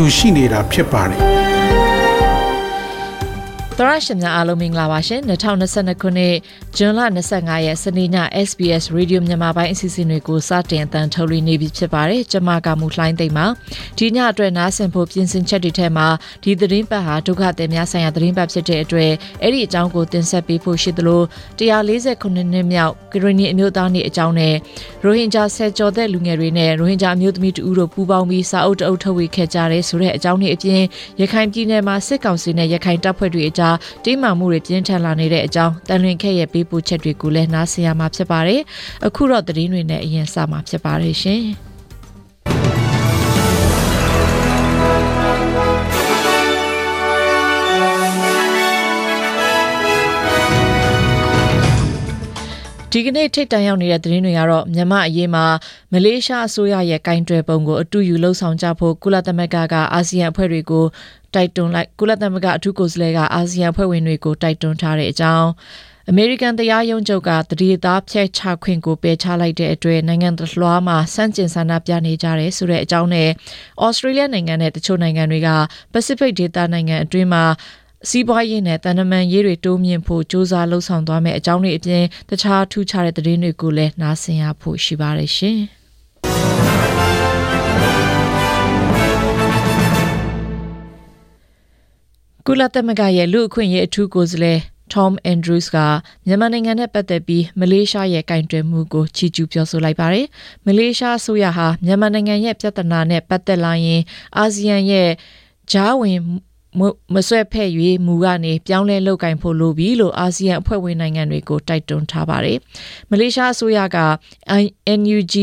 တူရှိနေတာဖြစ်ပါတယ် သရရှင်များအားလုံးမင်္ဂလာပါရှင်2022ခုနှစ်ဇွန်လ25ရက်စနေည SBS Radio မြန်မာပိုင်းအစီအစဉ်တွေကိုစတင်အသံထုတ်လွှင့်နေပြီဖြစ်ပါတယ်ကျွန်မကမူလှိုင်းသိမ့်ပါဒီညအတွက်နားဆင်ဖို့ပြင်ဆင်ချက်တွေထဲမှာဒီသတင်းပတ်ဟာဒုက္ခသည်များဆိုင်ရာသတင်းပတ်ဖြစ်တဲ့အတွက်အဲ့ဒီအကြောင်းကိုတင်ဆက်ပေးဖို့ရှိသလို149နှစ်မြောက်ဂရီနီအမျိုးသားနေ့အကြောင်းနဲ့ရိုဟင်ဂျာဆယ်ကျော်သက်လူငယ်တွေနဲ့ရိုဟင်ဂျာအမျိုးသမီးတူတို့ပူးပေါင်းပြီးစာအုပ်တအုပ်ထုတ်ဝေခဲ့ကြတဲ့ဆိုတဲ့အကြောင်းတွေအပြင်ရခိုင်ပြည်နယ်မှာစစ်ကောင်စီနဲ့ရခိုင်တပ်ဖွဲ့တွေအကြားတင်းမာမှုတွေပြင်းထန်လာနေတဲ့အကြောင်းတန်လွင်ခဲ့ရဲ့ပေးပို့ချက်တွေကိုလည်းနားဆင်ရမှာဖြစ်ပါတယ်။အခုတော့သတင်းတွေနဲ့အရင်စမှာဖြစ်ပါတယ်ရှင်။ ဒီကနေ့ထိတ်တန့်ရောက်နေတဲ့သတင်းတွေကတော့မြန်မာအရေးမှာမလေးရှားအစိုးရရဲ့ကင်တွယ်ပုံကိုအတူယူလှုပ်ဆောင်ကြဖို့ကုလသမဂ္ဂကအာဆီယံအဖွဲ့တွေကိုတိုက်တွန်းလိုက်ကုလသမဂ္ဂအထူးကိုယ်စားလှယ်ကအာဆီယံအဖွဲ့ဝင်တွေကိုတိုက်တွန်းထားတဲ့အကြောင်းအမေရိကန်တရားရုံးချုပ်ကတတိသားဖျက်ချခွင့်ကိုပယ်ချလိုက်တဲ့အတွက်နိုင်ငံတလွှားမှာစန့်ကျင်ဆန္ဒပြနေကြတယ်ဆိုတဲ့အကြောင်းနဲ့ဩစတြေးလျနိုင်ငံနဲ့တချို့နိုင်ငံတွေကပစိဖိတ်ဒေသနိုင်ငံအတွင်းမှာ စီးပွားရေးနဲ့တန်တမန်ရေးတွေတိုးမြင့်ဖို့စ조사လှုပ်ဆောင်သွားမယ်အကြောင်းတွေအပြင်တခြားထူးခြားတဲ့သတင်းတွေကိုလည်းနားဆင်ရဖို့ရှိပါတယ်ရှင်။ကုလသမဂ္ဂရဲ့လူအခွင့်အရေးအထူးကိုယ်စားလှယ် Tom Andrews ကမြန်မာနိုင်ငံနဲ့ပတ်သက်ပြီးမလေးရှားရဲ့ကင်တွယ်မှုကိုချီးကျူးပြောဆိုလိုက်ပါတယ်။မလေးရှားအစိုးရဟာမြန်မာနိုင်ငံရဲ့ပြဿနာနဲ့ပတ်သက်လာရင်အာဆီယံရဲ့ဂျားဝင် မဆွဲဖက်၍မူကနေပြောင်းလဲလုပ်ကင်ဖို့လိုပြီလို့အာဆီယံအဖွဲ့ဝင်နိုင်ငံတွေကိုတိုက်တွန်းထားပါတယ်။မလေးရှားအစိုးရက NUG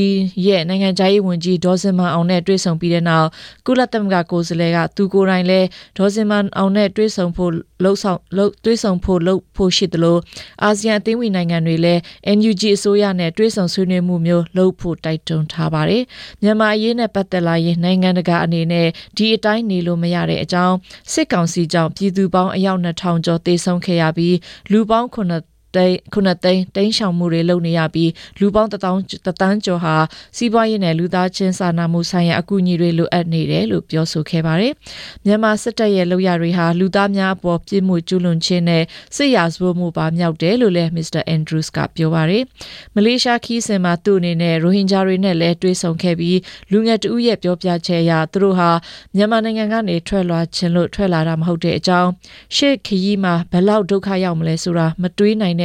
ရဲ့နိုင်ငံခြားရေးဝန်ကြီးဒေါ်စင်မန်အောင်နဲ့တွေ့ဆုံပြီးတဲ့နောက်ကုလသမဂ္ဂကိုယ်စားလှယ်ကသူကိုယ်တိုင်လည်းဒေါ်စင်မန်အောင်နဲ့တွေ့ဆုံဖို့လှုပ်ဆောင်လှုပ်တွေ့ဆုံဖို့လှုပ်ဖို့ရှိတယ်လို့အာဆီယံအသင်းဝင်နိုင်ငံတွေလည်း NUG အစိုးရနဲ့တွေ့ဆုံဆွေးနွေးမှုမျိုးလှုပ်ဖို့တိုက်တွန်းထားပါတယ်။မြန်မာအရေးနဲ့ပတ်သက်လာရင်နိုင်ငံတကာအနေနဲ့ဒီအတိုင်းနေလို့မရတဲ့အကြောင်းစစ်ကောင်စီကြောင့်ပြည်သူပေါင်းအယောက်2000ကျော်သေဆုံးခဲ့ရပြီးလူပေါင်း9 သိန်းခုနှစ်သိန်းတိန်းရှောင်မှုတွေလုပ်နေရပြီးလူပေါင်းတထောင်တသန်းကျော်ဟာစီးပွားရေးနဲ့လူသားချင်းစာနာမှုဆိုင်ရာအကူအညီတွေလိုအပ်နေတယ်လို့ပြောဆိုခဲ့ပါတယ်။မြန်မာစစ်တပ်ရဲ့လုပ်ရတွေဟာလူသားများအပေါ်ပြစ်မှုကျူးလွန်ခြင်းနဲ့စစ်ရာဇဝတ်မှုပါမြောက်တယ်လို့လည်း Mr. Andrews ကပြောပါတယ်။မလေးရှားခီးစင်မှာသူ့အနေနဲ့ရိုဟင်ဂျာတွေနဲ့လည်းတွေ့ဆုံခဲ့ပြီးလူငယ်တဦးရဲ့ပြောပြချက်အရသူတို့ဟာမြန်မာနိုင်ငံကနေထွက်လာခြင်းလို့ထွက်လာတာမဟုတ်တဲ့အကြောင်းရှေ့ခရီးမှာဘယ်လောက်ဒုက္ခရောက်မလဲဆိုတာမတွေးနိုင်တဲ့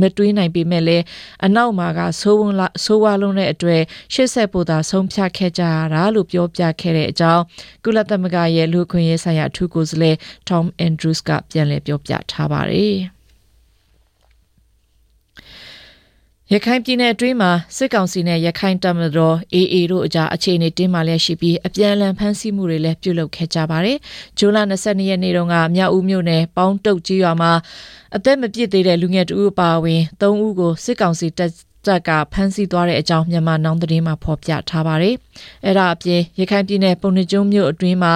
မတွေးနိုင်ပေမဲ့လည်းအနောက်မှာကဆိုးဝန်းလာဆိုးဝါးလုံးတဲ့အတွက်ရှစ်ဆက်ပို့သာဆုံးဖြတ်ခဲ့ကြရတာလို့ပြောပြခဲ့တဲ့အကြောင်းကုလသမဂ္ဂရဲ့လူခွင့်ရေးဆိုင်ရာအထူးကိုယ်စားလှယ် Tom Andrews ကပြန်လည်ပြောပြထားပါတယ်။ ရခိုင်ပြည်နယ်အတွင်းမှာစစ်ကောင်စီနဲ့ရခိုင်တပ်မတော် AA တို့အကြားအခြေအနေတင်းမာလျက်ရှိပြီးအပြန်အလှန်ဖမ်းဆီးမှုတွေလည်းပြုလုပ်ခဲ့ကြပါတယ်။ဇွန်လ22ရက်နေ့တုန်းကမြောက်ဦးမြို့နယ်ပေါင်းတုတ်ကြီးရွာမှာအသက်မပြည့်သေးတဲ့လူငယ်တဦးအပါအဝင်၃ဦးကိုစစ်ကောင်စီတပ် တပ်ကဖမ်းဆီးသွားတဲ့အကြောင်းမြန်မာနောင်သတင်းမှာဖော်ပြထားပါတယ်။အဲ့ဒါအပြင်ရခိုင်ပြည်နယ်ပုံနှကျုံမြို့အတွင်းမှာ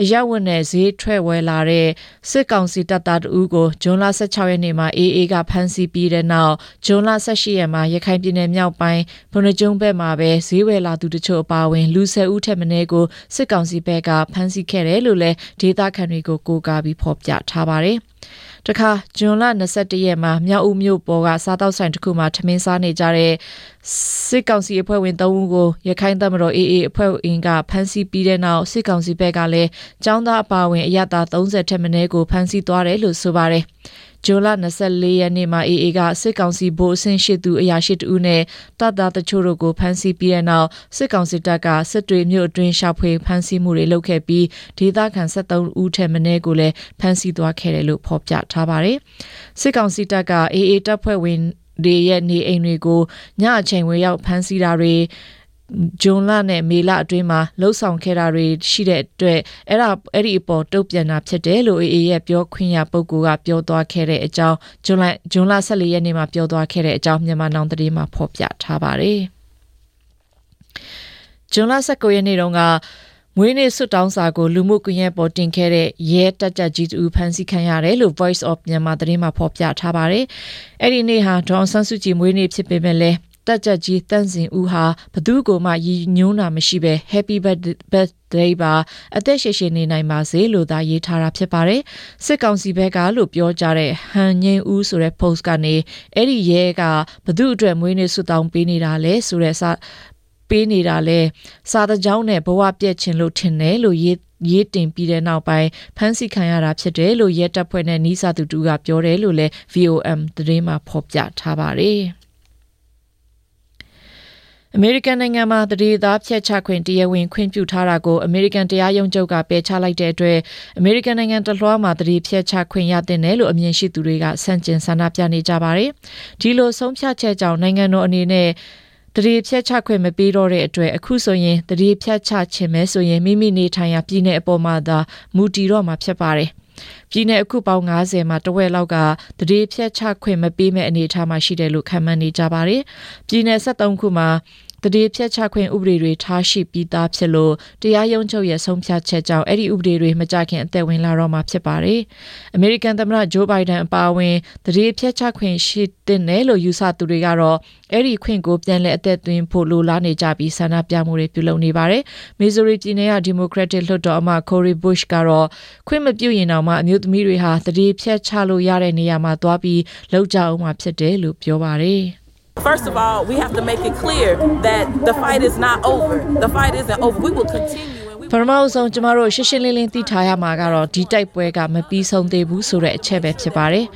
အရက်ဝတ်နဲ့ဈေးထွက်ဝယ်လာတဲ့စစ်ကောင်စီတပ်သားတဦးကိုဂျွန်လ16ရက်နေ့မှာ AA ကဖမ်းဆီးပြီးတဲ့နောက်ဂျွန်လ18ရက်မှာရခိုင်ပြည်နယ်မြောက်ပိုင်းပုံနှကျုံဘက်မှာပဲဈေးဝယ်လာသူတချို့အပါအဝင်လူ10ဦးထက်မနည်းကိုစစ်ကောင်စီဘက်ကဖမ်းဆီးခဲ့တယ်လို့လည်းဒေသခံတွေကိုကိုးကားပြီးဖော်ပြထားပါတယ်။ တခါဇွန်လ21ရက်မှာမြောက်ဦးမြို့ပေါ်ကစားတောက်ဆိုင်တစ်ခုမှာထမင်းစားနေကြတဲ့စစ်ကောင်စီအဖွဲ့ဝင်၃ဦးကိုရခိုင်တပ်မတော် AA အဖွဲ့ဝင်ကဖမ်းဆီးပြီးတဲ့နောက်စစ်ကောင်စီဘက်ကလည်းចောင်းသားအပါဝင်အရတာ30ထက်မနည်းကိုဖမ်းဆီးသွားတယ်လို့ဆိုပါတယ်။ ဇွန်လ24ရက်နေ့မှာ AA ကစစ်ကောင်စီဗိုလ်အဆင့်ရှိသူအရာရှိတဦးနဲ့တပ်သားတချို့တို့ကိုဖမ်းဆီးပြီးတဲ့နောက်စစ်ကောင်စီတပ်ကစစ်တွေမြို့အတွင်းရှာဖွေဖမ်းဆီးမှုတွေလုပ်ခဲ့ပြီးဒေသခံ73ဦးထက်မနည်းကိုလည်းဖမ်းဆီးသွားခဲ့တယ်လို့ဖော်ပြထားပါတယ်။စစ်ကောင်စီတပ်က AA တပ်ဖွဲ့ဝင်တွေရဲ့နေအိမ်တွေကိုညအချိန်ဝေရောက်ဖမ်းဆီးတာတွေ ဂျွန်လနဲ့မေလအတွင်းမှာလှုပ်ဆောင်ခဲ့တာတွေရှိတဲ့အတွက်အဲ့ဒါအဲ့ဒီအပေါ်တုတ်ပြန်တာဖြစ်တယ်လို့ AA ရဲ့ပြောခွင့်ရပုဂ္ဂိုလ်ကပြောသွားခဲ့တဲ့အကြောင်းဂျွန်လဂျွန်လ14ရက်နေ့မှာပြောသွားခဲ့တဲ့အကြောင်းမြန်မာနောင်သတင်းမှာဖော်ပြထားပါတယ်ဂျွန်လ19ရက်နေ့တုန်းကမွေးနေ့ဆွတောင်းစာကိုလူမှုကွန်ရက်ပေါ်တင်ခဲ့တဲ့ရဲတက်ကြကြီးတူဖန်စီခံရတယ်လို့ Voice of Myanmar သတင်းမှာဖော်ပြထားပါတယ်။အဲ့ဒီနေ့ဟာဒေါန်ဆန်းစုကြည်မွေးနေ့ဖြစ်ပေမဲ့လည်း တက်ကြကြီးတန့်စင်ဦးဟာဘသူကိုမှရည်ညွှန်းတာမရှိပဲ Happy Birthday ပါအသက်ရှည်ရှည်နေနိုင်ပါစေလို့သာရေးထားတာဖြစ်ပါတယ်စစ်ကောင်စီဘက်ကလို့ပြောကြတဲ့ဟန်ငင်းဦးဆိုတဲ့ post ကနေအဲ့ဒီရဲကဘသူအတွက်မွေးနေ့ဆုတောင်းပေးနေတာလဲဆိုတဲ့စာပေးနေတာလဲစာတကြောင်းနဲ့ဘဝပြည့်ချင်လို့ထင်တယ်လို့ရေးရေးတင်ပြီးတဲ့နောက်ပိုင်းဖမ်းဆီးခံရတာဖြစ်တယ်လို့ရဲတပ်ဖွဲ့နဲ့နီးစပ်သူတူကပြောတယ်လို့လည်း VOM သတင်းမှာဖော်ပြထားပါတယ်။ အမေရိကန်နိုင်ငံမှာတရေသားဖျက်ချခွင့်တရားဝင်ခွင့်ပြုထားတာကိုအမေရိကန်တရားရုံးချုပ်ကပယ်ချလိုက်တဲ့အတွက်အမေရိကန်နိုင်ငံတလွှားမှာတရေဖျက်ချခွင့်ရတဲ့နယ်လို့အမြင်ရှိသူတွေကဆန့်ကျင်ဆန္ဒပြနေကြပါတယ်။ဒီလိုဆုံးဖြတ်ချက်ကြောင့်နိုင်ငံတော်အနေနဲ့တရေဖြတ်ချခွင့်မပေးတော့တဲ့အတွက်အခုဆိုရင်တရေဖြတ်ချခြင်းမဲဆိုရင်မိမိနေထိုင်ရာပြည်내အပေါ်မှာသာမူတည်တော့မှာဖြစ်ပါတယ်။ပြည်내အခုပေါင်း90မှာတဝက်လောက်ကတရေဖြတ်ချခွင့်မပေးမဲ့အနေအထားမှာရှိတယ်လို့ခန့်မှန်းနေကြပါတယ်။ပြည်내73ခုမှာ တတိဖြတ်ချခွင့်ဥပဒေတွေထားရှိပြီးသားဖြစ်လို့တရားရုံးချုပ်ရဲ့ဆုံးဖြတ်ချက်ကြောင့်အဲ့ဒီဥပဒေတွေမကြခင်အသက်ဝင်လာတော့မှာဖြစ်ပါတယ်။အမေရိကန်သမ္မတဂျိုးဘိုင်ဒန်အပါအဝင်တတိဖြတ်ချခွင့်ရှိတဲ့နယ်လို့ယူဆသူတွေကတော့အဲ့ဒီခွင့်ကိုပြန်လည်အသက်သွင်းဖို့လိုလားနေကြပြီးဆန္ဒပြမှုတွေပြုလုပ်နေပါတယ်။မီဇိုရီပြည်နယ်ကဒီမိုကရက်တစ်လွှတ်တော်အမတ်ကိုရီဘုရှ်ကတော့ခွင့်မပြုရင်တော့မှအမျိုးသမီးတွေဟာတတိဖြတ်ချလို့ရတဲ့နေရာမှာသွားပြီးလောက်ကြအောင်မှာဖြစ်တယ်လို့ပြောပါတယ်။ First of all, we have to make it clear that the fight is not over. The fight isn't over. We will continue. ပထမဆုံးကျမတို့ရှင်းရှင်းလင်းလင်းသိထားရမှာကတော့ဒီတိုက်ပွဲကမပြီးဆုံးသေးဘူးဆိုတဲ့အချက်ပဲဖြစ်ပါတယ်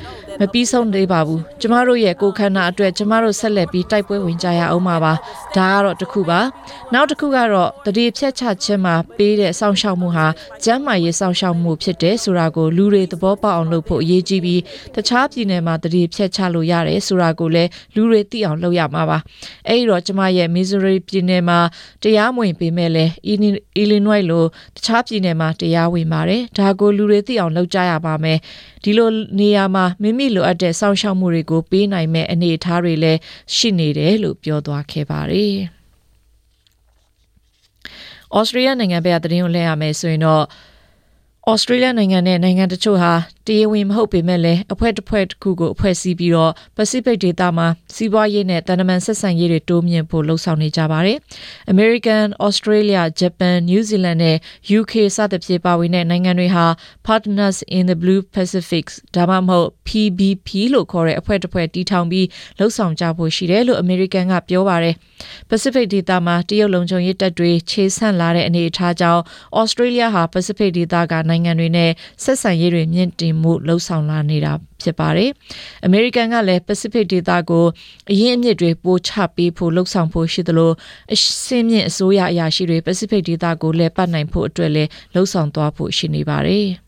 မပြီးဆုံးသေးပါဘူးကျမတို့ရဲ့ကိုခန္ဓာအတွက်ကျမတို့ဆက်လက်ပြီးတိုက်ပွဲဝင်ကြရအောင်ပါပါဒါကတော့တစ်ခုပါနောက်တစ်ခုကတော့တတိဖြတ်ချခြင်းမှာပေးတဲ့စောင့်ရှောက်မှုဟာကျန်းမာရေးစောင့်ရှောက်မှုဖြစ်တယ်ဆိုတာကိုလူတွေသဘောပေါက်အောင်လုပ်ဖို့အရေးကြီးပြီးတခြားပြည်နယ်မှာတတိဖြတ်ချလို့ရတယ်ဆိုတာကိုလည်းလူတွေသိအောင်လုပ်ရမှာပါအဲ့ဒီတော့ကျမရဲ့မီဇိုရီပြည်နယ်မှာတရားမဝင်ပေမဲ့လည်းအီလီနွိုက်လိုတခြားပြည်နယ်မှာတရားဝင်ပါတယ်ဒါကိုလူတွေသိအောင်လုပ်ကြရပါမယ်ဒီလိုနေရာမှာမိမိလိုအပ်တဲ့စောင့်ရှောက်မှုတွေကိုပေးနိုင်မဲ့အနေအထားတွေလည်းရှိနေတယ်လို့ပြောသွားခဲ့ပါတယ်။ဩစတြေးလျနိုင်ငံဘက်ကသတင်းကိုလဲရမယ်ဆိုရင်တော့ဩစတြေးလျနိုင်ငံနဲ့နိုင်ငံတချို့ဟာ တရားဝင်မဟုတ်ပေမဲ့လည်းအဖွဲ့တစ်ဖွဲ့တစ်ခုကိုအဖွဲ့စည်းပြီးတော့ Pacific ဒေသမှာစီးပွားရေးနဲ့တန်တမန်ဆက်ဆံရေးတွေတိုးမြှင့်ဖို့လှုံ့ဆော်နေကြပါတယ်။ American, Australia, Japan, New Zealand နဲ့ UK စသဖြင့်ပါဝင်တဲ့နိုင်ငံတွေဟာ Partners in the Blue Pacific ဒါမှမဟုတ် PBP လို့ခေါ်တဲ့အဖွဲ့တစ်ဖွဲ့တီထောင်ပြီးလှုံ့ဆော်ကြဖို့ရှိတယ်လို့ American ကပြောပါတယ်။ Pacific ဒေသမှာတရုတ်လုံခြုံရေးတပ်တွေခြေဆန့်လာတဲ့အနေအထားကြောင့် Australia ဟာ Pacific ဒေသကနိုင်ငံတွေနဲ့ဆက်ဆံရေးတွေမြင့်တင်မှုလှုံ့ဆော်လာနေတာဖြစ်ပါတယ်။ American ကလည်း Pacific ဒေသကိုအရင်အမြစ်တွေပိုချပေးဖို့လှုံ့ဆော်ဖို့ရှိသလိုအစင်းမြင့်အစိုးရအရာရှိတွေ Pacific ဒေသကိုလည်းပတ်နိုင်ဖို့အတွက်လည်းလှုံ့ဆော်သွားဖို့ရှိနေပါတယ်။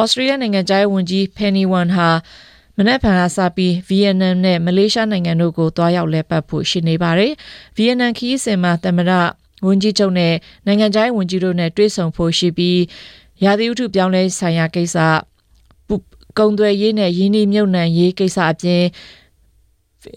Australia နိုင်ငံသားဝန်ကြီး Penny Wong ဟာ မနက်ဖြန်အစပြီး ဗီယက်နမ်နဲ့ မလေးရှားနိုင်ငံတို့ကိုတွားရောက်လဲပတ်ဖို့ရှိနေပါတယ်။ဗီယက်နမ်ခီးစဉ်မှာ သမ္မတ ဝန်ကြီးချုပ်နဲ့ နိုင်ငံခြားရေးဝန်ကြီးတို့နဲ့ တွေ့ဆုံဖို့ရှိပြီး ရာသီဥတုပြောင်းလဲဆိုင်ရာကိစ္စကုံသွယ်ရေးနဲ့ယင်းနှိမ့်မြုပ်နှံရေးကိစ္စအပြင်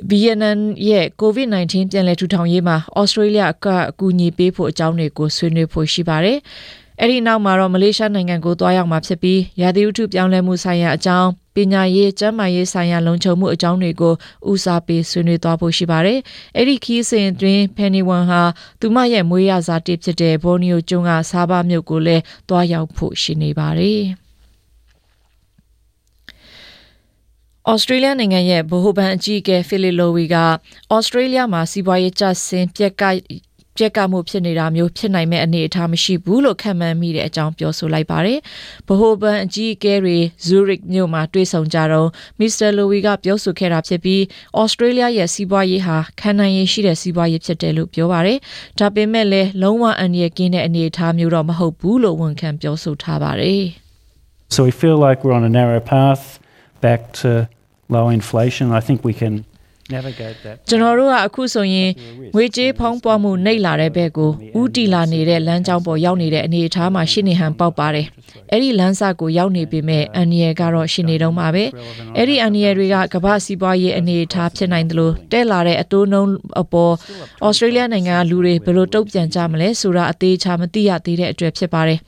ဗီယက်နမ်ရဲ့ COVID-19 ပြန်လည်ထူထောင်ရေးမှာဩစတြေးလျကအကူအညီပေးဖို့အကြောင်းတွေကိုဆွေးနွေးဖို့ရှိပါတယ်။အဲ့ဒီနောက်မှာတော့မလေးရှားနိုင်ငံကိုသွားရောက်မှာဖြစ်ပြီးရာသီဥတုပြောင်းလဲမှုဆိုင်ရာအကြောင်း ပညာရေးကျန်းမာရေးဆိုင်ရာလုံခြုံမှုအကြောင်းတွေကိုဦးစားပေးဆွေးနွေးသွားဖို့ရှိပါတယ်။အဲ့ဒီခီးစဉ်အတွင်းဖန်နီဝန်ဟာသူမရဲ့မွေးရစာတစ်ဖြစ်တဲ့ဘော်နီယိုကျွန်းကစားပါမြို့ကိုလည်းသွားရောက်ဖို့ရှိနေပါတယ်။ဩစတြေးလျနိုင်ငံရဲ့ဗဟိုဘဏ်အကြီးအကဲဖီလီလိုဝီကဩစတြေးလျမှာစီးပွားရေးကျဆင်းပြက်က ပြက်ကမှုဖြစ်နေတာမျိုးဖြစ်နိုင်မဲ့အနေအထားမရှိဘူးလို့ခံမှန်းမိတဲ့အကြောင်းပြောဆိုလိုက်ပါတယ်။ဗဟိုဘဏ်အကြီးအကဲတွေဇူရစ်မြို့မှာတွေ့ဆုံကြတော့မစ္စတာလိုဝီကပြောဆိုခဲ့တာဖြစ်ပြီးဩစတြေးလျရဲ့စီးပွားရေးဟာခံနိုင်ရရှိတဲ့စီးပွားရေးဖြစ်တယ်လို့ပြောပါတယ်။ဒါပေမဲ့လည်းလုံးဝအန္တရာယ်ကင်းတဲ့အနေအထားမျိုးတော့မဟုတ်ဘူးလို့ဝန်ခံပြောဆိုထားပါတယ်။ So we feel like we're on a narrow path back to low inflation. I think we can navigate that. ကျွန်တော်တို့ကအခုဆိုရင်ငွေကြေးဖောင်းပွားမှုနှိပ်လာတဲ့ဘက်ကိုဥတီလာနေတဲ့လမ်းကြောင်းပေါ်ရောက်နေတဲ့အနေအထားမှာရှင်းနေဟန်ပေါက်ပါတယ်။အဲ့ဒီလမ်းစာကိုရောက်နေပေမဲ့အန်နီယယ်ကတော့ရှင်းနေတော့မှာပဲ။အဲ့ဒီအန်နီယယ်တွေကကမ္ဘာစီးပွားရေးအနေအထားဖြစ်နိုင်တယ်လို့တဲ့လာတဲ့အတိုးနှုန်းအပေါ်ဩစတြေးလျနိုင်ငံကလူတွေဘယ်လိုတုံ့ပြန်ကြမလဲဆိုတာအသေးချာမသိရသေးတဲ့အတွက်ဖြစ်ပါတယ်။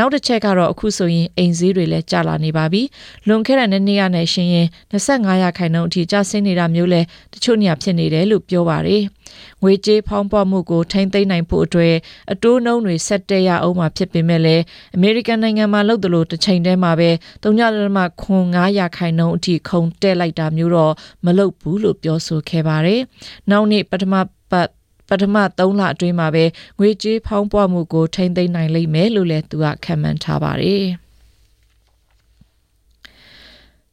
နောက်တစ်ချက်ကတော့အခုဆိုရင်အိမ်ဈေးတွေလည်းကျလာနေပါပြီ။လွန်ခဲ့တဲ့နှစ်နှစ်ရနဲ့ရှင်ရင်25ရာခိုင်နှုန်းအထိကျဆင်းနေတာမျိုးလဲတချို့နေရာဖြစ်နေတယ်လို့ပြောပါတယ်။ငွေကြေးဖောင်းပွားမှုကိုထိမ့်သိမ်းနိုင်ဖို့အတွက်အတိုးနှုန်းတွေဆက်တက်ရအောင်မှာဖြစ်ပေမဲ့လည်းအမေရိကန်နိုင်ငံမှာလုပ်သလိုတစ်ချိန်တည်းမှာပဲ3.9ရာခိုင်နှုန်းအထိခုန်တက်လိုက်တာမျိုးတော့မလုပ်ဘူးလို့ပြောဆိုခဲ့ပါတယ်။နောက်နေ့ပထမပတ် ပထမ3လအတွင်းမှာပဲငွေကြေးဖောင်းပွားမှုကိုထိမ့်သိမ်းနိုင်လိမ့်မယ်လို့လည်းသူကခန့်မှန်းထားပါတယ်။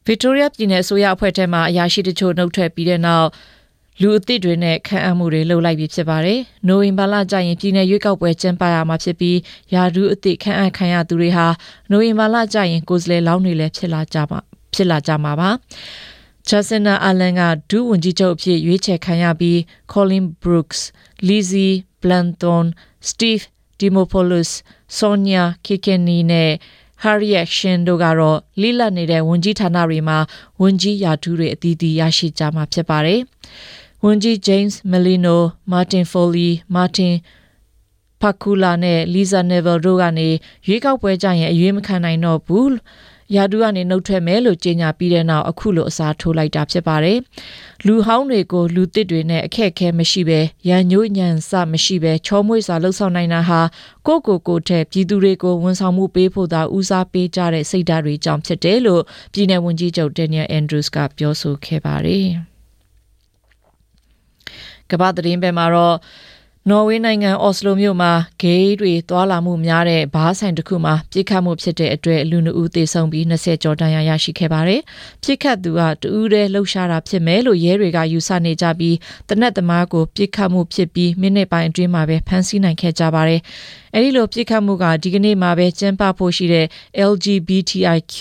Victoria ပြည်နယ်အစိုးရအဖွဲ့ထဲမှာအရာရှိတချို့နှုတ်ထွက်ပြီးတဲ့နောက်လူအသစ်တွေနဲ့ခန့်အပ်မှုတွေလုပ်လိုက်ပြီးဖြစ်ပါတယ်။နိုဝင်ဘာလကျရင်ပြည်내ရွေးကောက်ပွဲကျင်းပရမှာဖြစ်ပြီးယာဒူးအသစ်ခန့်အပ်ခံရသူတွေဟာနိုဝင်ဘာလကျရင်ကိုယ်စားလှယ်လောင်းတွေလည်းဖြစ်လာကြမှာဖြစ်လာကြမှာပါ။ Jacinda Allen ကဒူးဝန်ကြီးချုပ်အဖြစ်ရွေးချယ်ခံရပြီး Colin Brooks, Lizzie Blanton, Steve Dimopoulos, Sonia Kikeni နဲ့ Harriet Shin တို့ကတော့လိလတ်နေတဲ့ဝန်ကြီးဌာနတွေမှာဝန်ကြီးရာထူးတွေအသီးသီးရရှိကြမှာဖြစ်ပါတယ်။ဝန်ကြီး James Melino, Martin Foley, Martin Pakula နဲ့ Lisa Neville တို့ကနေရွေးကောက်ပွဲကြရင်အရွေးမခံနိုင်တော့ဘူး ရာဒူကနေနှုတ်ထွက်မယ်လို့ကြေညာပြီးတဲ့နောက်အခုလိုအစားထိုးလိုက်တာဖြစ်ပါတယ်။လူဟောင်းတွေကိုလူတစ်တွေနဲ့အခက်အခဲမရှိပဲရန်ညိုးညံစမရှိပဲချောမွေ့စွာလှုပ်ဆောင်နိုင်တာဟာကိုကိုကိုတဲ့ပြည်သူတွေကိုဝန်ဆောင်မှုပေးဖို့သာဦးစားပေးကြတဲ့စိတ်ဓာတ်တွေကြောင့်ဖြစ်တယ်လို့ပြည်내ဝန်ကြီးချုပ်ဒန်နီယယ်အန်ဒရူးစ်ကပြောဆိုခဲ့ပါတယ်။ကမ္ဘာသတင်းပဲမှာတော့ နော်ဝေးနိုင်ငံအော်စလိုမြို့မှာဂေးတွေသွာလာမှုများတဲ့ဘားဆိုင်တစ်ခုမှာပြစ်ခတ်မှုဖြစ်တဲ့အတွက်လူနှုတ်သေဆုံးပြီး20ကျော်ဒဏ်ရာရရှိခဲ့ပါတယ်။ပြစ်ခတ်သူကတူးတဲ့လှုပ်ရှားတာဖြစ်မယ်လို့ရဲတွေကယူဆနေကြပြီးတနက်သမားကိုပြစ်ခတ်မှုဖြစ်ပြီးမိနစ်ပိုင်းအတွင်းမှာပဲဖမ်းဆီးနိုင်ခဲ့ကြပါတယ်။အဲဒီလိုပြစ်ခတ်မှုကဒီကနေ့မှာပဲကျင်းပဖို့ရှိတဲ့ LGBTIQ+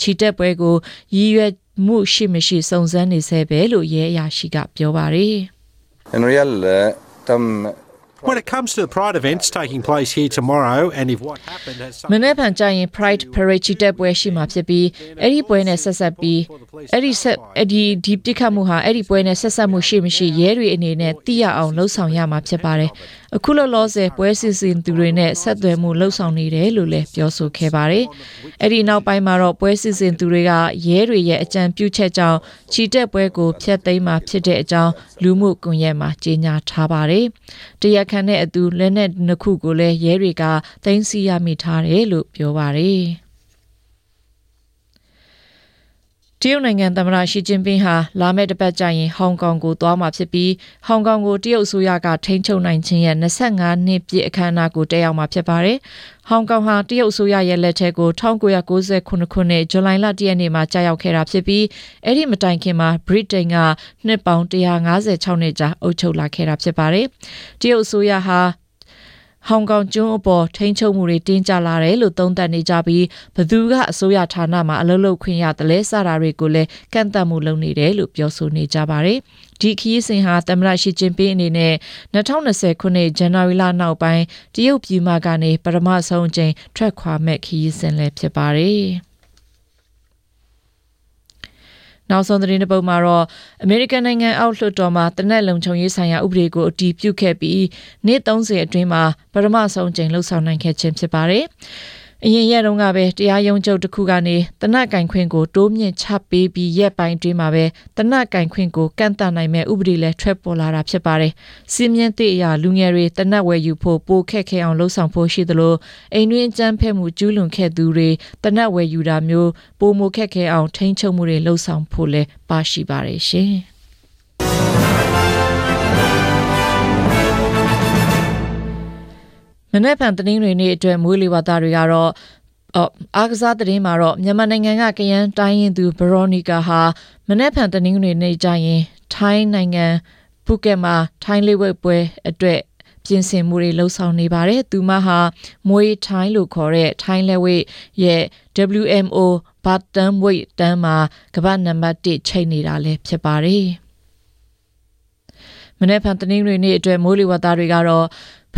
ချီတက်ပွဲကိုရည်ရွယ်မှုရှိမရှိစုံစမ်းနေဆဲပဲလို့ရဲအရာရှိကပြောပါတယ်။ En real eh, tam When it comes to the Pride events taking place here tomorrow, and if what happened has မ something နေ့ဖန်ကြရင် Pride Parade ချီတက်ပွဲရှိမှာဖြစ်ပြီးအဲ့ဒီပွဲနဲ့ဆက်ဆက်ပြီးအဲ့ဒီဆက်အဲ့ဒီဒီပြစ်ခတ်မှုဟာအဲ့ဒီပွဲနဲ့ဆက်ဆက်မှုရှိမရှိရဲတွေအနေနဲ့သိရအောင်လှုံ့ဆော်ရမှာဖြစ်ပါတယ်အခုလောလောဆယ်ပွဲစီစဉ်သူတွေနဲ့ဆက်သွယ်မှုလှုံ့ဆော်နေတယ်လို့လည်းပြောဆိုခဲ့ပါတယ်အဲ့ဒီနောက်ပိုင်းမှာတော့ပွဲစီစဉ်သူတွေကရဲတွေရဲ့အကြံပြုချက်ကြောင့်ချီတက်ပွဲကိုဖျက်သိမ်းမှာဖြစ်တဲ့အကြောင်းလူမှုကွန်ရက်မှာကြေညာထားပါတယ်တရားခံတဲ့အတူလက်နက်နှစ်ခုကိုလည်းရဲတွေကသိမ်းဆည်းရမိထားတယ်လို့ပြောပါတယ် တရုတ်နိုင်ငံသမ္မတရှီကျင်းပင်းဟာလာမယ့်တစ်ပတ်ကျရင်ဟောင်ကောင်ကိုသွားမှာဖြစ်ပြီးဟောင်ကောင်ကိုတရုတ်အစိုးရကထိန်းချုပ်နိုင်ခြင်းရဲ့25နှစ်ပြည့်အခမ်းအနားကိုတက်ရောက်မှာဖြစ်ပါတယ်။ဟောင်ကောင်ဟာတရုတ်အစိုးရရဲ့လက်ထက်ကို1998ခုနှစ်ဇူလိုင်လ1ရက်နေ့မှာကြာရောက်ခဲ့တာဖြစ်ပြီးအဲ့ဒီမတိုင်ခင်မှာဗြိတိန်ကနှစ်ပေါင်း156နှစ်ကြာအုပ်ချုပ်လာခဲ့တာဖြစ်ပါတယ်။တရုတ်အစိုးရဟာ ဟောင်ကောင်ကျွန်းအပေါ်ထိန်းချုပ်မှုတွေတင်းကျပ်လာတယ်လို့သုံးသပ်နေကြပြီးဘသူကအစိုးရဌာနမှာအလုပ်လုပ်ခွင့်ရတယ်လဲစတာတွေကိုလည်းကန့်သတ်မှုလုပ်နေတယ်လို့ပြောဆိုနေကြပါတယ်။ဒီခရီးစဉ်ဟာသမ္မတရှီကျင်းပင်းအနေနဲ့2020ခုနှစ်ဇန်နဝါရီလနောက်ပိုင်းတရုတ်ပြည်မကနေပထမဆုံးအကြိမ်ထွက်ခွာမဲ့ခရီးစဉ်လည်းဖြစ်ပါတယ်။ နောက်ဆုံးသတင်းတစ်ပုဒ်မှာတော့အမေရိကန်နိုင်ငံအောက်လွှတ်တော်မှာတနက်လုံခြုံရေးဆိုင်ရာဥပဒေကိုအတည်ပြုခဲ့ပြီးနေ့30အတွင်းမှာပထမဆုံးအကြိမ်လှုပ်ဆောင်နိုင်ခဲ့ခြင်းဖြစ်ပါတယ်။ အရင်ရက်တုန်းကပဲတရားရုံးချုပ်တစ်ခုကနေတနက်ကင်ခွင့်ကိုတိုးမြင့်ချပေးပြီးရက်ပိုင်းအတွင်းမှာပဲတနက်ကင်ခွင့်ကိုကန့်သတ်နိုင်မဲ့ဥပဒေလည်းထွက်ပေါ်လာတာဖြစ်ပါတယ်။စီမင်းသည့်အရာလူငယ်တွေတနက်ဝယ်ယူဖို့ပိုခက်ခဲအောင်လှုံ့ဆော်ဖို့ရှိသလိုအိမ်တွင်းအကြမ်းဖက်မှုကျူးလွန်ခဲ့သူတွေတနက်ဝယ်ယူတာမျိုးပိုမိုခက်ခဲအောင်ထိန်းချုပ်မှုတွေလှုံ့ဆော်ဖို့လည်းပါရှိပါတယ်ရှင်။ မနေ့ဖန်တနင်္ဂနွေနေ့အတွက်မွေးလေဝသတွေကတော့အော်အားကစားသတင်းမှာတော့မြန်မာနိုင်ငံကကရန်တိုင်းရင်သူဘရိုနီကာဟာမနေ့ဖန်တနင်္ဂနွေနေ့ကျရင်ထိုင်းနိုင်ငံဖူကက်မှာထိုင်းလေးဝက်ပွဲအတွက်ပြင်ဆင်မှုတွေလှုပ်ဆောင်နေပါတယ်။သူမဟာမွေးထိုင်းလို့ခေါ်တဲ့ထိုင်းလက်ဝဲရဲ့ WMO ဘတ်တန်ဝိတ်တန်းမှာကမ္ဘာနံပါတ်1ချိန်နေတာလည်းဖြစ်ပါတယ်။မနေ့ဖန်တနင်္ဂနွေနေ့အတွက်မိုးလေဝသတွေကတော့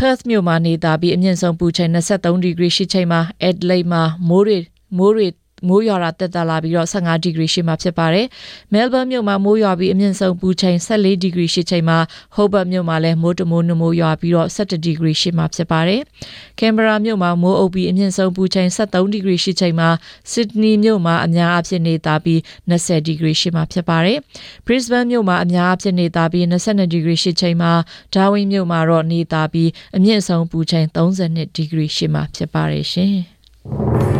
Perth မြို့မှာနေတာပြီးအမြင့်ဆုံးပူချိန်23ဒီဂရီရှိချိန်မှာ Adelaide မှာမိုးတွေမိုးတွေ မိုးရွာတာတက်တာလာပြီးတော့15ဒီဂရီရှိမှဖြစ်ပါတယ်။ Melbourne မြို့မှာမိုးရွာပြီးအမြင့်ဆုံးပူချိန်14ဒီဂရီရှိချိန်မှာ Hobart မြို့မှာလည်းမိုးတမိုးနှမိုးရွာပြီးတော့17ဒီဂရီရှိမှဖြစ်ပါတယ်။ Canberra မြို့မှာမိုးအုပ်ပြီးအမြင့်ဆုံးပူချိန်73ဒီဂရီရှိချိန်မှာ Sydney မြို့မှာအများအပြားနေတာပြီး20ဒီဂရီရှိမှဖြစ်ပါတယ်။ Brisbane မြို့မှာအများအပြားနေတာပြီး22ဒီဂရီရှိချိန်မှာ Darwin မြို့မှာတော့နေတာပြီးအမြင့်ဆုံးပူချိန်32ဒီဂရီရှိမှဖြစ်ပါတယ်ရှင်။